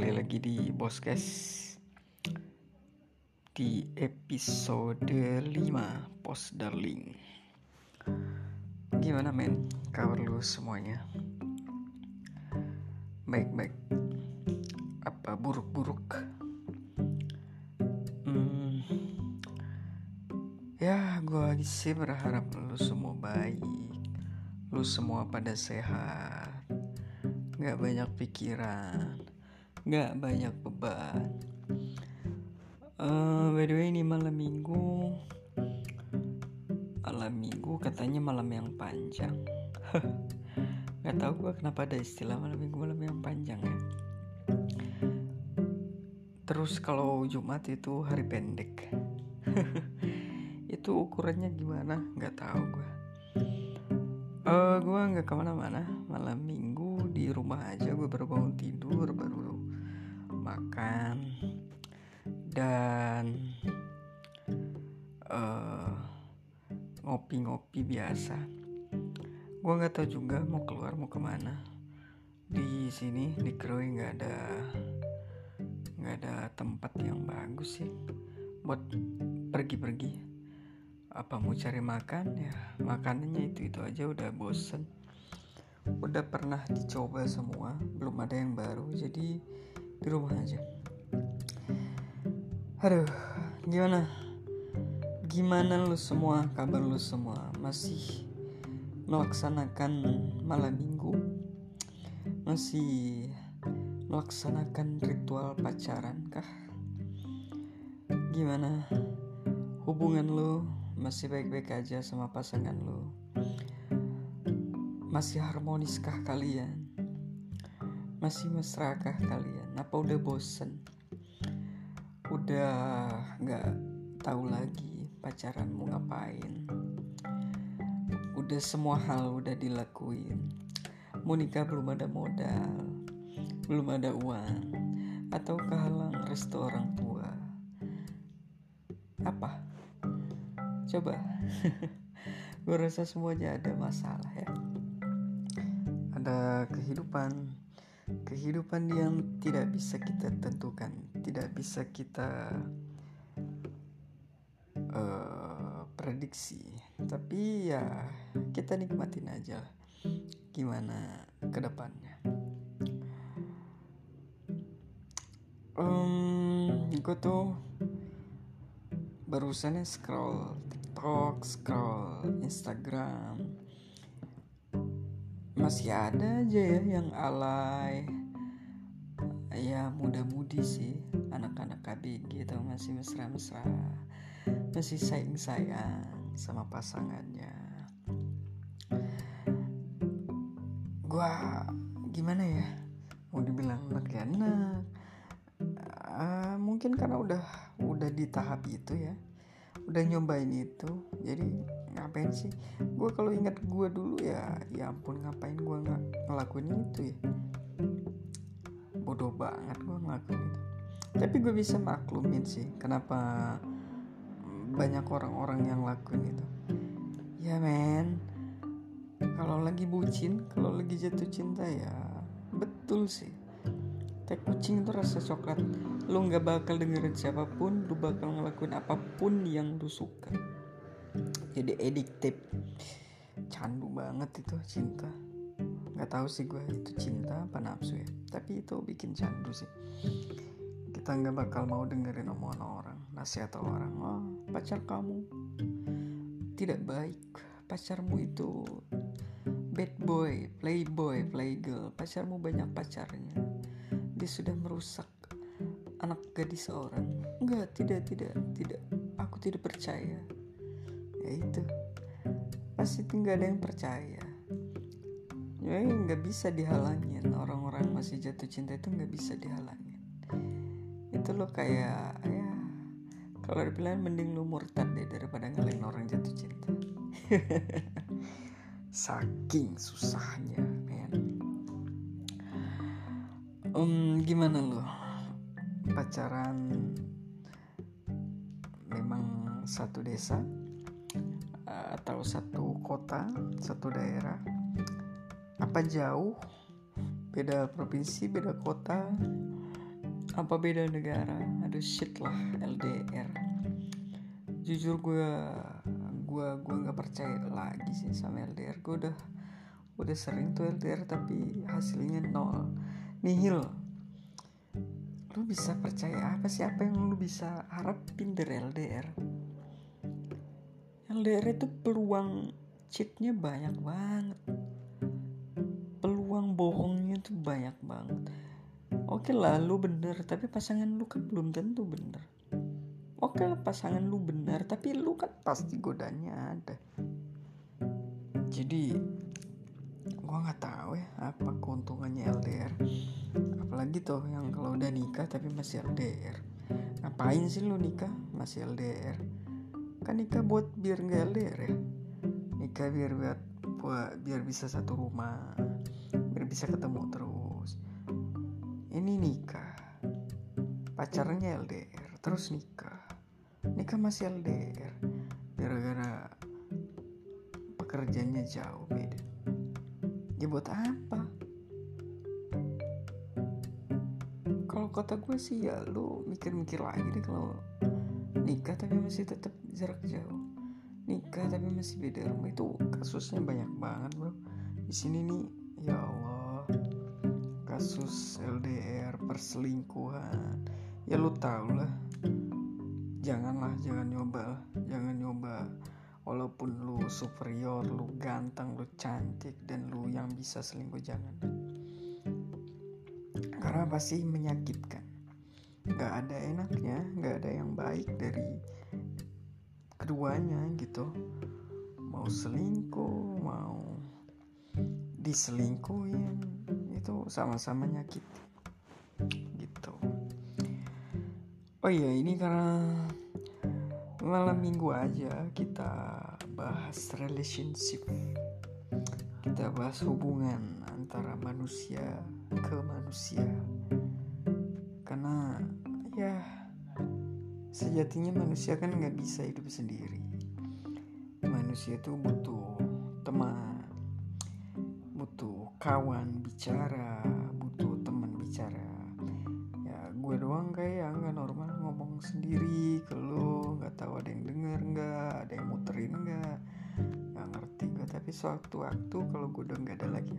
Kembali lagi di Boskes. Di episode 5 Post Darling. Gimana men? Kabar lu semuanya? Baik-baik. Apa buruk-buruk? Hmm, Ya gue sih berharap lu semua baik. Lu semua pada sehat. Gak banyak pikiran Gak banyak beban. Uh, By the way ini malam minggu. Malam minggu katanya malam yang panjang. Gak tau gue kenapa ada istilah malam minggu malam yang panjang ya. Terus kalau Jumat itu hari pendek. Itu ukurannya gimana? Gak tau gue uh, Gue gak ke mana-mana. Malam minggu di rumah aja gue baru bangun tidur baru makan dan uh, ngopi-ngopi biasa. Gue nggak tahu juga mau keluar mau ke mana. Di sini di Krui nggak ada nggak ada tempat yang bagus sih buat pergi-pergi. Apa mau cari makan? Ya makanannya itu itu aja udah bosen. Udah pernah dicoba semua belum ada yang baru. Jadi di rumah aja. Aduh gimana? Gimana lu semua? Kabar lu semua? Masih melaksanakan malam minggu? Masih melaksanakan ritual pacaran kah? Gimana? Hubungan lu masih baik-baik aja sama pasangan lu? Masih harmoniskah kalian? Masih mesrakah kalian? Apa udah bosen? Udah gak tahu lagi pacaran mau ngapain? Udah semua hal udah dilakuin. Mau nikah belum ada modal, belum ada uang, atau kehalang restu orang tua. Apa? Coba. Gue rasa semuanya ada masalah ya ada kehidupan kehidupan yang tidak bisa kita tentukan tidak bisa kita uh, prediksi. Tapi ya kita nikmatin aja lah gimana ke depannya um, gue tuh barusan scroll TikTok scroll Instagram. Masih ada aja ya yang alay ya muda-mudi sih anak-anak KBG gitu masih mesra-mesra masih sayang-sayang sama pasangannya. Gua gimana ya mau dibilang anak ya uh, mungkin karena udah udah di tahap itu ya udah nyobain itu jadi ngapain sih? Gue kalau ingat gue dulu ya ya ampun ngapain gue nggak ngelakuin itu ya bodoh banget gue ngelakuin itu. Tapi gue bisa maklumin sih kenapa banyak orang-orang yang lakuin itu. Ya men. Kalau lagi bucin kalau lagi jatuh cinta ya betul sih. Teh kucing itu rasa coklat. Lu nggak bakal dengerin siapa pun lu bakal ngelakuin apa pun yang lu suka. Jadi addictive. Candu banget itu cinta nggak tahu sih gue itu cinta apa nafsu ya. Tapi itu bikin candu sih. Kita nggak bakal mau dengerin omongan orang nasihat orang oh pacar kamu tidak baik. Pacarmu itu bad boy playboy playgirl. Pacarmu banyak pacarnya. Dia sudah merusak anak gadis seorang enggak tidak tidak tidak. Aku tidak percaya. Ya itu. Pasti tinggal ada yang percaya ya nggak bisa dihalangin. Orang-orang masih jatuh cinta itu nggak bisa dihalangin. Itu lo kayak ya kalau dibilang mending lu murtad deh daripada ngalahin orang jatuh cinta. Saking susahnya men. Um, gimana lo pacaran memang satu desa atau satu kota, satu daerah. Apa jauh? beda provinsi beda kota? Apa beda negara? Aduh shit lah LDR jujur gue gue gue nggak percaya lagi sih sama LDR gue udah udah sering tuh LDR tapi hasilnya nol. Nihil. Lu bisa percaya apa sih? Apa yang lu bisa harapin dari LDR LDR itu peluang cheatnya banyak banget bohongnya tuh banyak banget. Oke lah lu bener tapi pasangan lu kan belum tentu bener. Oke lah pasangan lu bener tapi lu kan pasti godanya ada. Jadi gua nggak tahu ya apa keuntungannya LDR apalagi tuh yang kalau udah nikah tapi masih LDR ngapain sih lu nikah? Masih LDR kan nikah buat biar nggak LDR ya? Nikah biar buat buat biar bisa satu rumah bisa ketemu terus. Ini nikah. Pacarnya LDR terus nikah. Nikah masih LDR gara-gara pekerjaannya jauh beda. Ya buat apa? Kalau kata gue sih ya lu mikir-mikir lagi deh kalau nikah tapi masih tetap jarak jauh. Nikah tapi masih beda rumah. Itu kasusnya banyak banget bro. Di sini nih kasus LDR perselingkuhan. Ya lu tau lah. Janganlah jangan nyoba jangan nyoba. Walaupun lu superior lu ganteng lu cantik dan lu yang bisa selingkuh jangan. Karena pasti menyakitkan. Nggak ada enaknya nggak ada yang baik dari keduanya gitu. Mau selingkuh mau diselingkuhin itu sama-sama nyakit. Gitu. Oh iya ini karena malam minggu aja kita bahas relationship. Kita bahas hubungan antara manusia ke manusia. Karena ya sejatinya manusia kan nggak bisa hidup sendiri. Manusia itu butuh teman butuh kawan bicara butuh teman bicara. Ya gue doang kayak nggak normal ngomong sendiri ke lo nggak tahu ada yang denger nggak ada yang muterin nggak. Nggak ngerti gue tapi suatu waktu kalau gue udah nggak ada lagi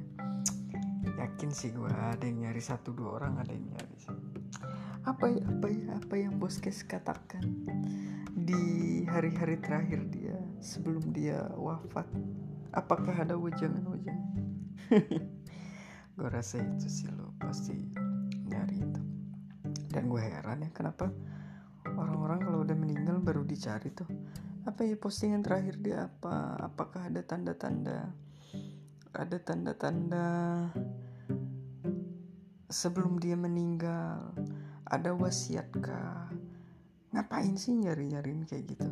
yakin sih gue ada yang nyari satu dua orang ada yang nyari sih. Apa ya apa ya apa yang bos kes katakan di hari-hari terakhir dia sebelum dia wafat? Apakah ada wajangan-wajangan gue rasa itu sih lo pasti nyari itu. Dan gue heran ya kenapa orang-orang kalau udah meninggal baru dicari tuh. Apa ya postingan terakhir dia apa? Apakah ada tanda-tanda? Ada tanda-tanda sebelum dia meninggal? Ada wasiat kah ngapain sih nyari-nyariin kayak gitu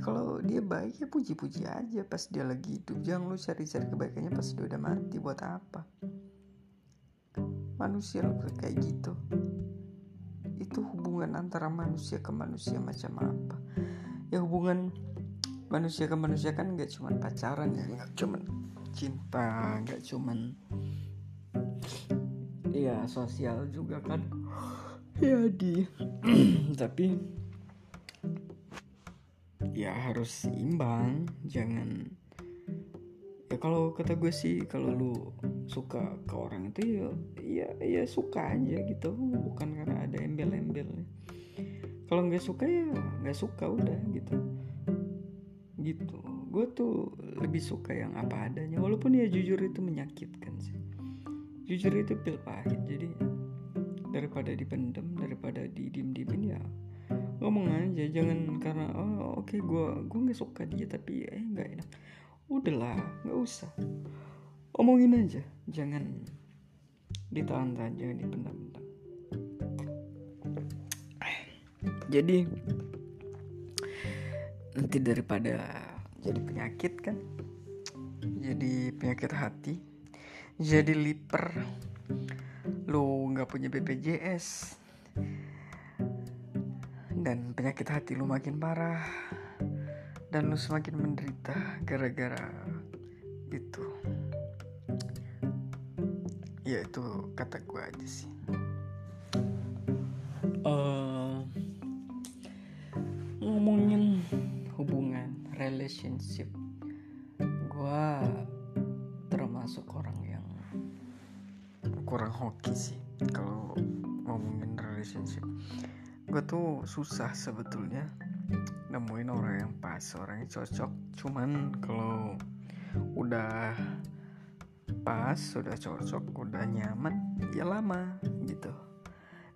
kalau dia baik ya puji-puji aja. Pas dia lagi hidup jangan lu cari-cari kebaikannya pas dia udah mati. Buat apa? Manusia lu kayak gitu. Itu hubungan antara manusia ke manusia macam apa? Ya hubungan manusia ke manusia kan nggak cuman pacaran ya nggak cuman cinta nggak cuman ya sosial juga kan. Ya di tapi ya harus seimbang jangan. Ya kalau kata gue sih kalau lu suka ke orang itu ya ya ya suka aja gitu. Bukan karena ada embel-embelnya kalau nggak suka ya nggak suka udah gitu. Gitu. Gue tuh lebih suka yang apa adanya. Walaupun ya jujur itu menyakitkan sih. Jujur itu pil pahit. Jadi daripada dipendem daripada didim-dimin ya ngomong aja jangan karena oh oke okay, gue gue nggak suka dia tapi eh nggak enak. Udahlah nggak usah. Omongin aja jangan ditahan-tahan jangan dipendam-pendam. Jadi nanti daripada jadi penyakit kan jadi penyakit hati jadi liper lu nggak punya BPJS dan penyakit hati lu makin parah. Dan lu semakin menderita gara-gara itu. Ya itu kata gue aja sih. Uh, ngomongin hubungan relationship. Gue termasuk orang yang kurang hoki sih kalau ngomongin relationship gue tuh susah sebetulnya nemuin orang yang pas orang yang cocok. Cuman kalau udah pas sudah cocok udah nyaman ya lama gitu.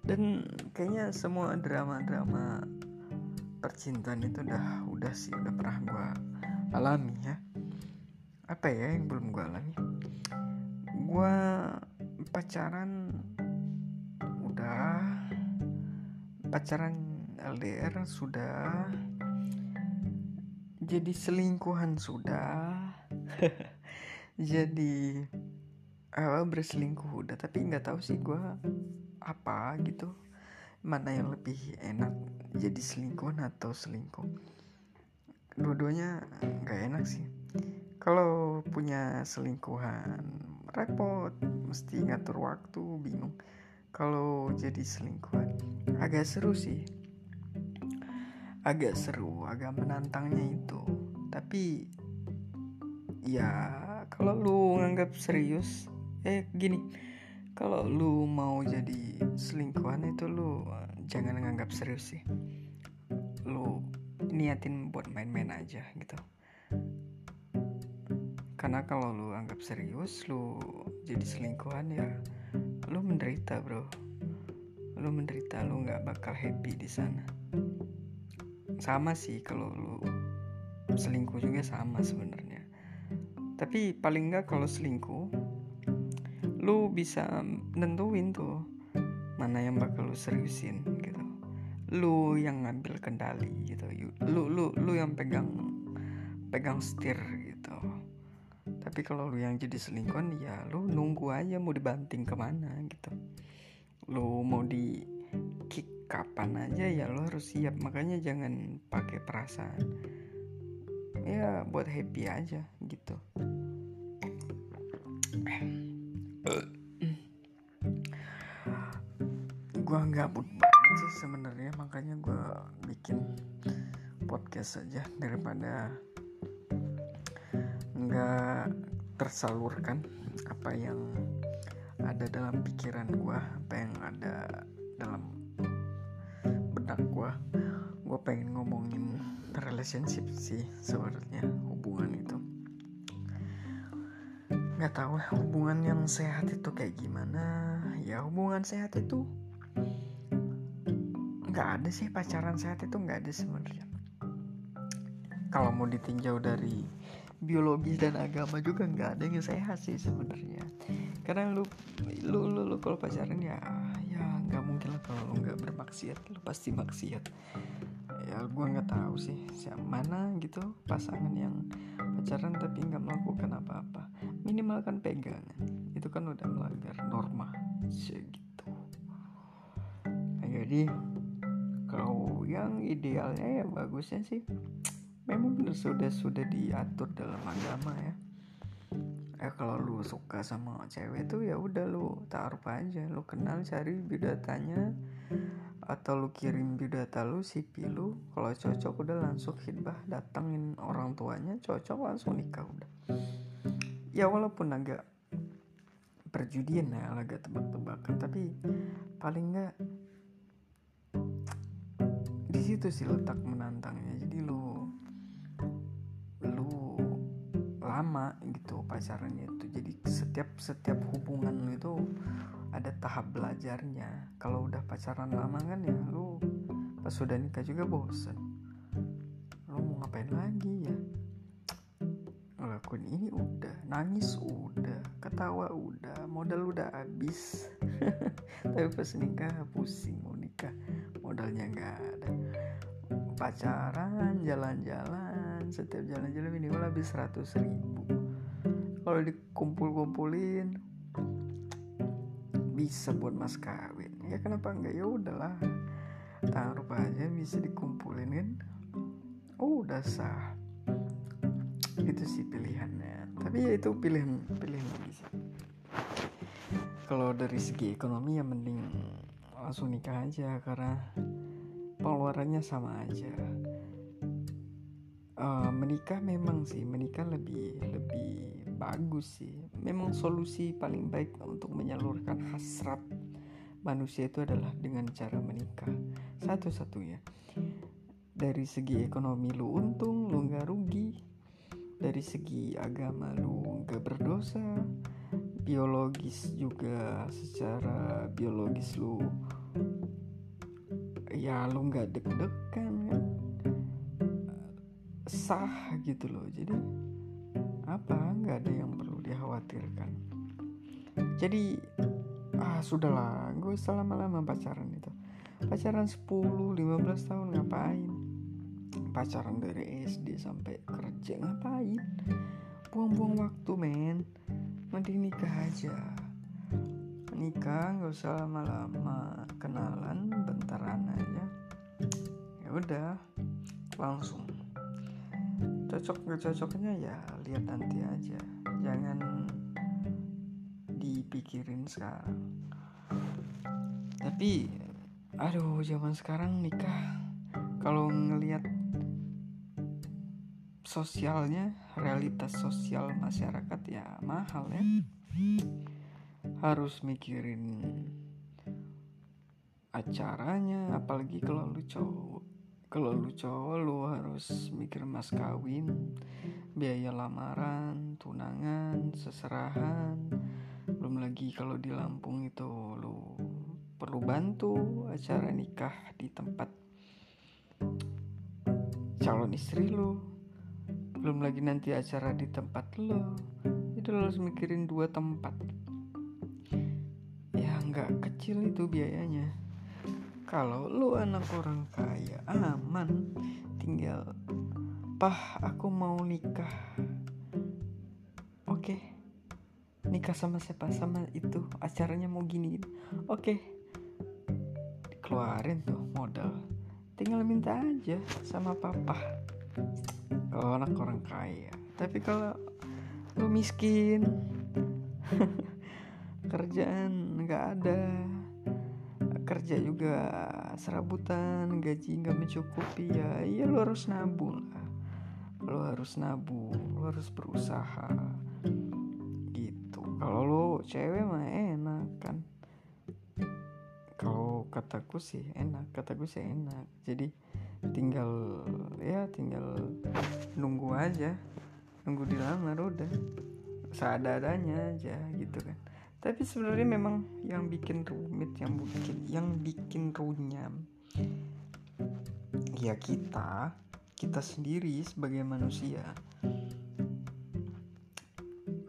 Dan kayaknya semua drama-drama percintaan itu udah udah sih udah pernah gue alami ya. Apa ya yang belum gue alami? Gue pacaran pacaran LDR sudah. Jadi selingkuhan sudah. Jadi awal berselingkuh udah. Tapi nggak tahu sih gue apa gitu. Mana yang lebih enak jadi selingkuhan atau selingkuh. Dua-duanya nggak enak sih. Kalau punya selingkuhan repot. Mesti ngatur waktu bingung kalau jadi selingkuhan agak seru sih. Agak seru agak menantangnya itu. Tapi ya kalau lu nganggap serius eh gini. Kalau lu mau jadi selingkuhan itu lu eh, jangan nganggap serius sih. Lu niatin buat main-main aja gitu. Karena kalau lu anggap serius lu jadi selingkuhan ya lu menderita bro. Lu menderita lu nggak bakal happy di sana. Sama sih kalau lu selingkuh juga sama sebenarnya. Tapi paling nggak kalau selingkuh lu bisa nentuin tuh mana yang bakal lu seriusin gitu. Lu yang ngambil kendali gitu. Lu lu lu yang pegang pegang setir tapi kalau lu yang jadi selingkuhan ya lu nunggu aja mau dibanting ke mana gitu. Lu mau di kick kapan aja ya lu harus siap. Makanya jangan pakai perasaan. Ya buat happy aja gitu. Gue gabut banget sih sebenarnya makanya gue bikin podcast aja daripada nggak tersalurkan apa yang ada dalam pikiran gue apa yang ada dalam benak gue gue pengen ngomongin relationship sih sebenarnya hubungan itu. Nggak tahu hubungan yang sehat itu kayak gimana. Ya hubungan sehat itu nggak ada sih pacaran sehat itu nggak ada sebenarnya. Kalau mau ditinjau dari biologis dan agama juga nggak ada yang sehat sih sebenarnya. Karena lu lu lu, lu kalau pacaran ya ya nggak mungkin lah kalau lu nggak bermaksiat lu pasti maksiat. Ya gue nggak tahu sih siapa mana gitu pasangan yang pacaran tapi nggak melakukan apa-apa. Minimal kan pegangan itu kan udah melanggar norma segitu. Nah, jadi kalau yang idealnya ya bagusnya sih memang sudah sudah diatur dalam agama ya? Eh kalau lu suka sama cewek tuh ya udah lu taruh aja. Lu kenal cari bidatanya atau lu kirim biodata lu CV lu. Kalau cocok udah langsung hitbah datangin orang tuanya cocok langsung nikah udah. Ya walaupun agak perjudian ya agak tebak-tebakan tapi paling nggak di situ sih letak menantangnya lama gitu pacarannya itu. Jadi setiap setiap hubungan itu ada tahap belajarnya. Kalau udah pacaran lama kan ya lu pas sudah nikah juga bosen. Lu mau ngapain lagi ya? Ngelakuin ini udah nangis udah ketawa udah modal udah habis. Tapi pas nikah pusing mau nikah modalnya nggak ada. Pacaran jalan-jalan setiap jalan-jalan minimal habis 100 ribu. Kalau dikumpul-kumpulin bisa buat mas kawin. Ya kenapa enggak? Ya udahlah. Taruh aja bisa dikumpulin kan oh udah sah. Itu sih pilihannya. Tapi ya itu pilihan pilihan sih. Kalau dari segi ekonomi ya mending langsung nikah aja karena pengeluarannya sama aja uh, menikah memang sih menikah lebih lebih bagus sih. Memang solusi paling baik untuk menyalurkan hasrat manusia itu adalah dengan cara menikah. Satu-satunya dari segi ekonomi lu untung lu nggak rugi. Dari segi agama lu nggak berdosa. Biologis juga secara biologis lu ya lu nggak deg-degan kan sah gitu loh. Jadi apa? Nggak ada yang perlu dikhawatirkan. Jadi ah sudahlah. Gue selama lama pacaran itu. Pacaran 10-15 tahun ngapain? Pacaran dari SD sampai kerja ngapain? Buang-buang waktu men. Mending nikah aja. Nikah nggak usah lama-lama kenalan bentaran aja. Ya udah langsung cocok nggak cocoknya ya lihat nanti aja. Jangan dipikirin sekarang. Tapi aduh zaman sekarang nikah kalau ngelihat sosialnya realitas sosial masyarakat ya mahal ya. Harus mikirin acaranya apalagi kalau lu cowok kalau lu cowok lu harus mikir mas kawin biaya lamaran tunangan seserahan. Belum lagi kalau di Lampung itu lu perlu bantu acara nikah di tempat calon istri lu. Belum lagi nanti acara di tempat lo itu lo harus mikirin dua tempat. Ya nggak kecil itu biayanya kalau lo anak orang kaya aman. Tinggal pah aku mau nikah. Oke. Nikah sama siapa? Sama itu acaranya mau gini, oke. Keluarin tuh modal. Tinggal minta aja sama papa. Kalau anak orang kaya. Tapi kalau lu miskin kerjaan nggak ada kerja juga serabutan gaji nggak mencukupi ya iya lu harus nabung lah. Lu harus nabung lu harus berusaha. Gitu. Kalau lu cewek mah enak kan. Kalau kataku sih enak kataku sih enak. Jadi tinggal ya tinggal nunggu aja. Nunggu dilamar udah. Seadanya aja gitu kan tapi sebenarnya memang yang bikin rumit yang bikin yang bikin runyam ya kita kita sendiri sebagai manusia.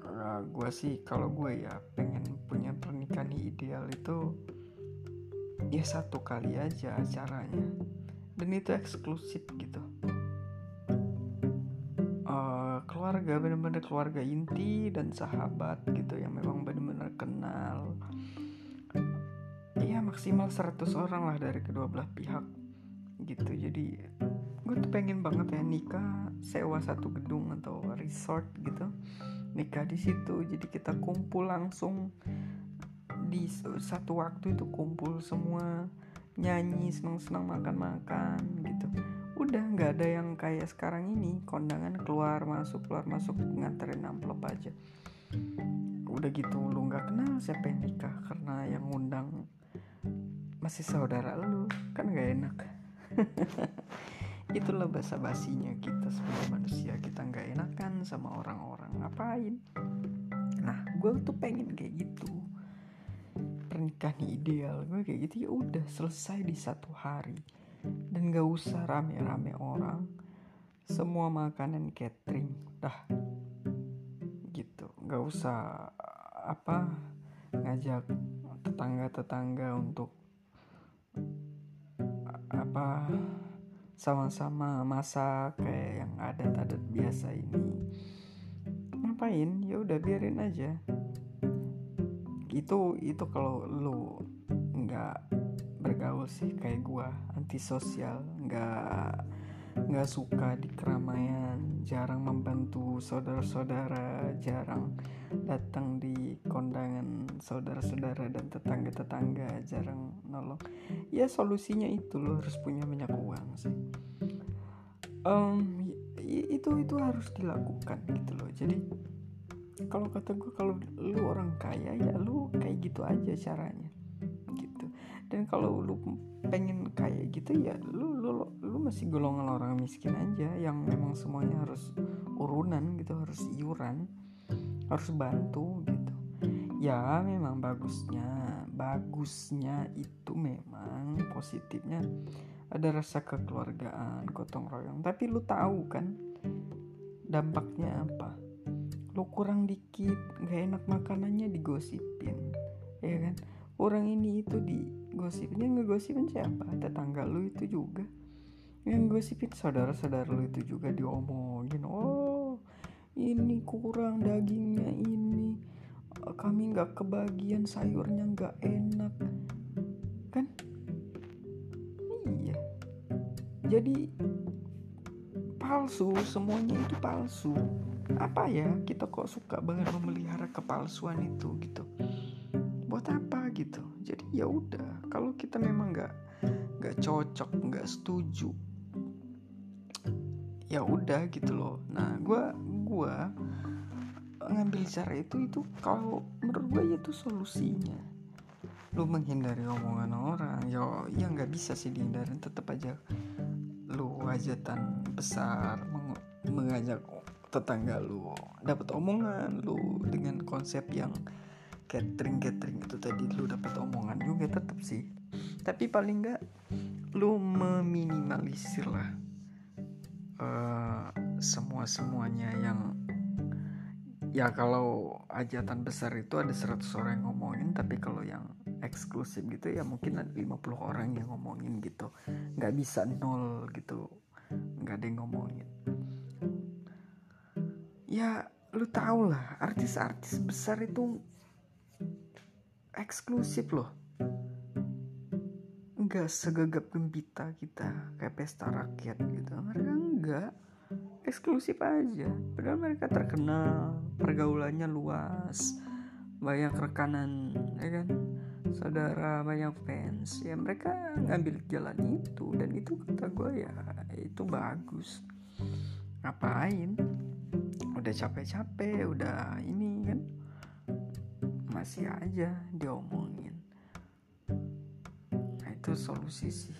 Uh, gue sih kalau gue ya pengen punya pernikahan ideal itu ya satu kali aja acaranya dan itu eksklusif gitu. Uh, keluarga bener-bener keluarga inti dan sahabat gitu yang memang bener-bener maksimal 100 orang lah dari kedua belah pihak gitu. Jadi gue tuh pengen banget ya nikah sewa satu gedung atau resort gitu. Nikah di situ jadi kita kumpul langsung. Di satu waktu itu kumpul semua nyanyi senang-senang makan-makan gitu. Udah nggak ada yang kayak sekarang ini kondangan keluar masuk keluar masuk nganterin amplop aja. Udah gitu lu nggak kenal siapa yang nikah karena yang ngundang masih saudara lu kan gak enak. Itulah basa basinya kita sebagai manusia. Kita nggak enakan sama orang-orang. Ngapain? Nah gue tuh pengen kayak gitu. Pernikahan ideal gue kayak gitu ya udah selesai di satu hari. Dan gak usah rame-rame orang. Semua makanan catering dah. Gitu. Gak usah apa ngajak tetangga-tetangga untuk apa sama-sama masak kayak yang adat-adat biasa ini. Ngapain? Ya udah biarin aja. Itu itu kalau lu nggak bergaul sih kayak gua antisosial nggak nggak suka di keramaian jarang membantu saudara-saudara jarang datang di kondangan saudara-saudara dan tetangga-tetangga jarang nolong. Ya solusinya itu lo harus punya banyak uang sih. Um, itu itu harus dilakukan gitu loh. Jadi kalau kata gue kalau lu orang kaya ya lu kayak gitu aja caranya dan kalau lu pengen kayak gitu ya lu lu lu masih golongan orang miskin aja yang memang semuanya harus urunan gitu harus iuran harus bantu gitu. Ya memang bagusnya bagusnya itu memang positifnya ada rasa kekeluargaan gotong royong. Tapi lu tahu kan dampaknya apa? Lu kurang dikit nggak enak makanannya digosipin ya kan? Orang ini itu digosipin yang ngegosipin siapa? Tetangga lu itu juga. Yang gosipin saudara-saudara lu itu juga diomongin oh ini kurang dagingnya ini kami nggak kebagian sayurnya nggak enak. Kan? Iya. Jadi palsu semuanya itu palsu. Apa ya kita kok suka banget memelihara kepalsuan itu gitu buat apa gitu. Jadi ya udah kalau kita memang nggak nggak cocok nggak setuju ya udah gitu loh. Nah gue gue ngambil cara itu itu kalau menurut gue itu solusinya. Lu menghindari omongan orang ya ya nggak bisa sih dihindarin tetap aja lu hajatan besar mengajak tetangga lu dapat omongan lu dengan konsep yang catering catering itu tadi lu dapat omongan juga tetap sih. Tapi paling enggak lu meminimalisir lah uh, semua semuanya yang ya kalau ajatan besar itu ada 100 orang yang ngomongin tapi kalau yang eksklusif gitu ya mungkin ada 50 orang yang ngomongin gitu. Nggak bisa nol gitu nggak ada yang ngomongin. Ya lu tau lah artis-artis besar itu eksklusif loh. Nggak segagap gembita kita kayak pesta rakyat gitu. Mereka enggak eksklusif aja. Padahal mereka terkenal pergaulannya luas banyak rekanan ya kan? Saudara banyak fans. Ya mereka ngambil jalan itu. Dan itu kata gue ya itu bagus. Ngapain? Udah capek-capek udah ini kan masih aja diomongin. Nah itu solusi sih.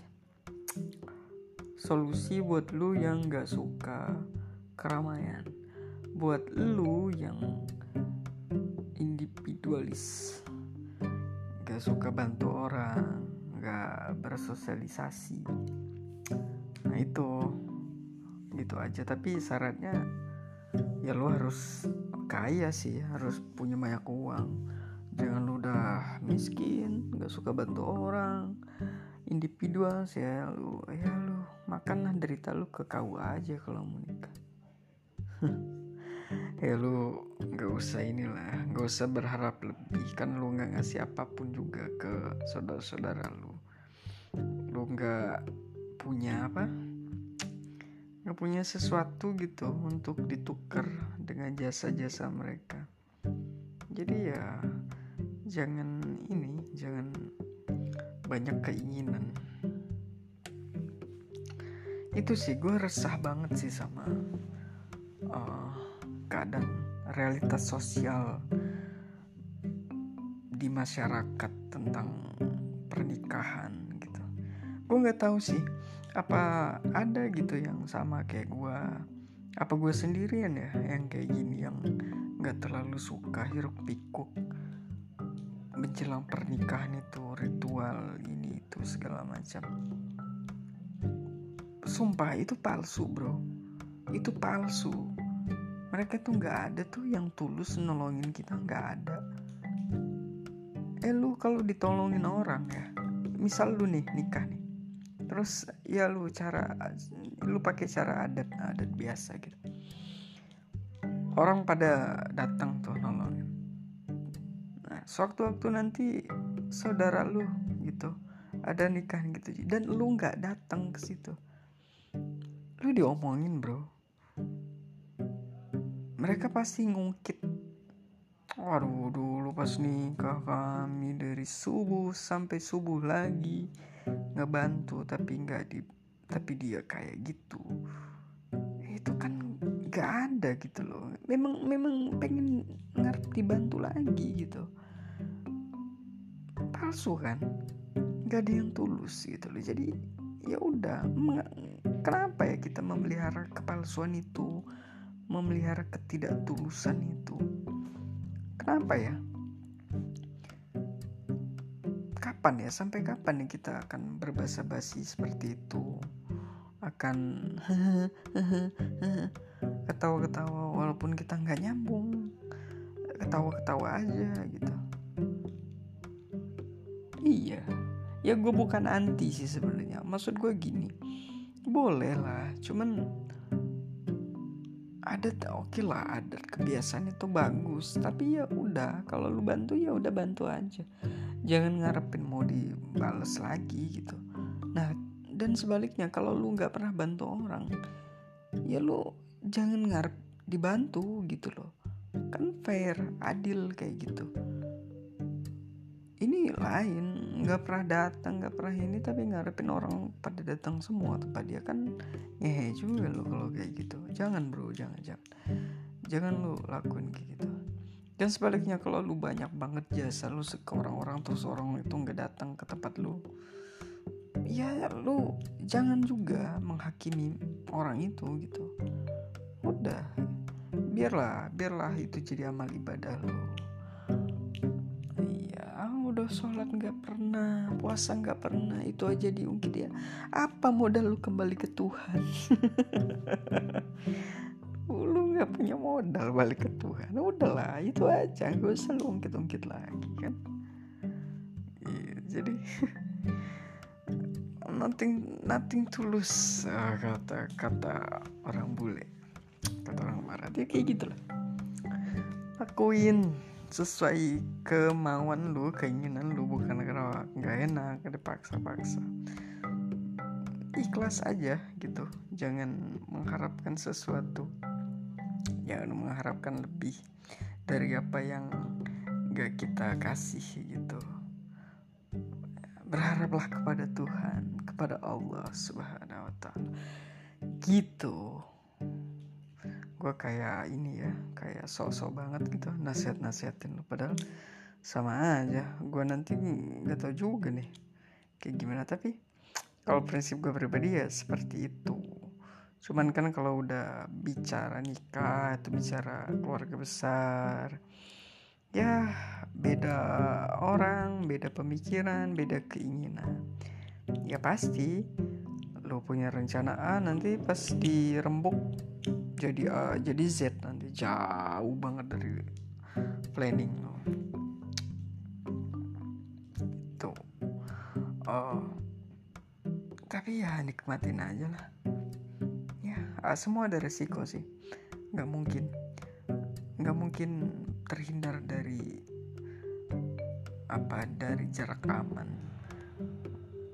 Solusi buat lu yang gak suka keramaian. Buat lu yang individualis. Gak suka bantu orang gak bersosialisasi. Nah itu. Gitu aja. Tapi syaratnya ya lo harus kaya sih harus punya banyak uang jangan lu udah miskin nggak suka bantu orang individual sih ya lu. Ya lu makanlah derita lu ke kau aja kalau mau nikah. Ya lu nggak usah inilah nggak usah berharap lebih. Kan lu nggak ngasih apa pun juga ke saudara-saudara lu. Lu nggak punya apa? Nggak punya sesuatu gitu untuk ditukar dengan jasa-jasa mereka. Jadi ya jangan ini jangan banyak keinginan. Itu sih gue resah banget sih sama uh, keadaan realitas sosial di masyarakat tentang pernikahan gitu. Gue nggak tahu sih apa ada gitu yang sama kayak gue apa gue sendirian ya yang kayak gini yang nggak terlalu suka hiruk pikuk menjelang pernikahan itu ritual ini itu segala macam. Sumpah itu palsu bro. Itu palsu. Mereka tuh nggak ada tuh yang tulus nolongin kita nggak ada. Eh lu kalau ditolongin orang ya misal lu nih nikah nih. Terus ya lu cara lu pakai cara adat adat biasa gitu. Orang pada datang sewaktu-waktu nanti saudara lu gitu ada nikah gitu. Dan lu nggak datang ke situ. Lu diomongin bro. Mereka pasti ngungkit. Waduh dulu pas nikah kami dari subuh sampai subuh lagi ngebantu tapi nggak di tapi dia kayak gitu. Itu kan nggak ada gitu loh. Memang memang pengen ngarep dibantu lagi gitu palsu kan nggak ada yang tulus gitu loh jadi ya udah kenapa ya kita memelihara kepalsuan itu memelihara ketidaktulusan itu Kenapa ya? Kapan ya? Sampai kapan nih kita akan berbahasa basi seperti itu? Akan ketawa-ketawa walaupun kita nggak nyambung, ketawa-ketawa aja gitu. Iya, ya gue bukan anti sih sebenarnya. Maksud gue gini, boleh lah, cuman adat oke okay lah adat kebiasaan itu bagus. Tapi ya udah kalau lu bantu ya udah bantu aja. Jangan ngarepin mau dibales lagi gitu. Nah dan sebaliknya kalau lu nggak pernah bantu orang ya lu jangan ngarep dibantu gitu loh. Kan fair adil kayak gitu ini lain nggak pernah datang nggak pernah ini tapi ngarepin orang pada datang semua tempat dia kan ngehe juga lo kalau kayak gitu. Jangan bro jangan jangan. Jangan lu lakuin kayak gitu. Dan sebaliknya kalau lu banyak banget jasa lu ke orang-orang terus orang itu nggak datang ke tempat lu ya lu jangan juga menghakimi orang itu gitu. Udah. Biarlah biarlah itu jadi amal ibadah lu udah sholat nggak pernah puasa nggak pernah itu aja diungkit ya. Apa modal lu kembali ke Tuhan? Lu nggak punya modal balik ke Tuhan. Udahlah itu aja. Gak usah lu ungkit-ungkit lagi kan? Iya, jadi nothing nothing tulus ah, kata kata orang bule. Kata orang marah dia kayak gitulah lakuin sesuai kemauan lu keinginan lu bukan karena nggak enak dipaksa-paksa. Ikhlas aja gitu. Jangan mengharapkan sesuatu. Jangan mengharapkan lebih dari apa yang gak kita kasih gitu. Berharaplah kepada Tuhan kepada Allah subhanahu wa ta'ala. Gitu gue kayak ini ya kayak sok-sok banget gitu nasihat-nasihatin padahal sama aja gue nanti nggak tahu juga nih kayak gimana. Tapi kalau prinsip gue pribadi ya seperti itu. Cuman kan kalau udah bicara nikah atau bicara keluarga besar ya beda orang beda pemikiran beda keinginan. Ya pasti lo punya rencana A nanti pas dirembuk jadi A jadi Z nanti. Jauh banget dari planning lo. Itu uh, tapi ya nikmatin aja lah. Ya uh, semua ada resiko sih. Nggak mungkin. Nggak mungkin terhindar dari apa dari jarak aman.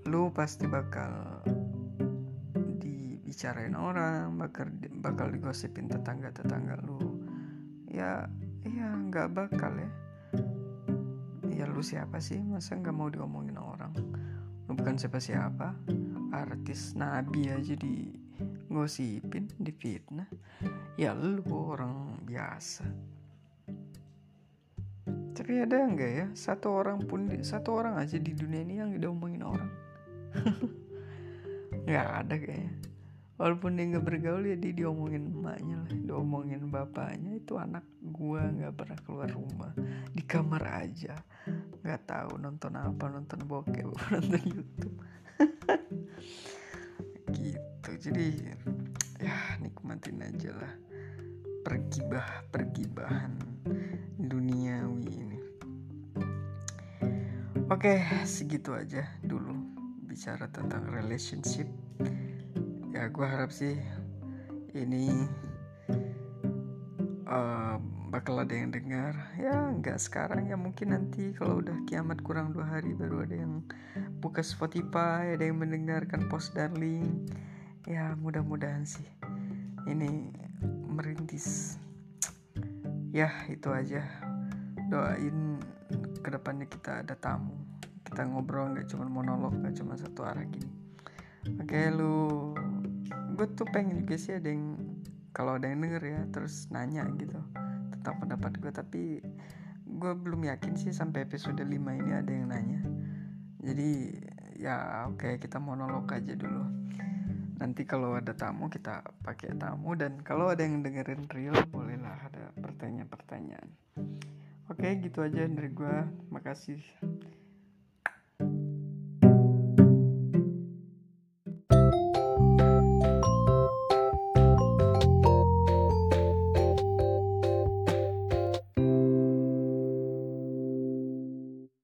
Lu pasti bakal dibicarain orang bakal bakal digosipin tetangga tetangga lu. Ya ya nggak bakal ya. Ya lu siapa sih? Masa nggak mau diomongin orang? Lu bukan siapa siapa artis nabi aja di gosipin difitnah ya lu orang biasa. Tapi ada nggak ya? Satu orang pun satu orang aja di dunia ini yang diomongin orang. Nggak ada kayaknya walaupun dia nggak bergaul ya dia diomongin emaknya lah diomongin bapaknya. Itu anak gua nggak pernah keluar rumah. Di kamar aja. Nggak tahu nonton apa nonton bokep nonton YouTube. Gitu. Jadi ya nikmatin aja lah pergibah pergibahan duniawi ini. Oke segitu aja dulu bicara tentang relationship ya gue harap sih ini uh, bakal ada yang dengar. Ya nggak sekarang ya mungkin nanti kalau udah kiamat kurang dua hari baru ada yang buka Spotify ada yang mendengarkan post darling. Ya mudah-mudahan sih ini merintis. Ya itu aja. Doain ke depannya kita ada tamu. Kita ngobrol nggak cuma monolog nggak cuma satu arah gini. Oke lu gue tuh pengen juga sih ada yang kalau ada yang denger ya terus nanya gitu tentang pendapat gue tapi gue belum yakin sih sampai episode 5 ini ada yang nanya. Jadi ya oke okay, kita monolog aja dulu. Nanti kalau ada tamu kita pakai tamu. Dan kalau ada yang dengerin real bolehlah ada pertanyaan-pertanyaan. Oke gitu aja dari gue makasih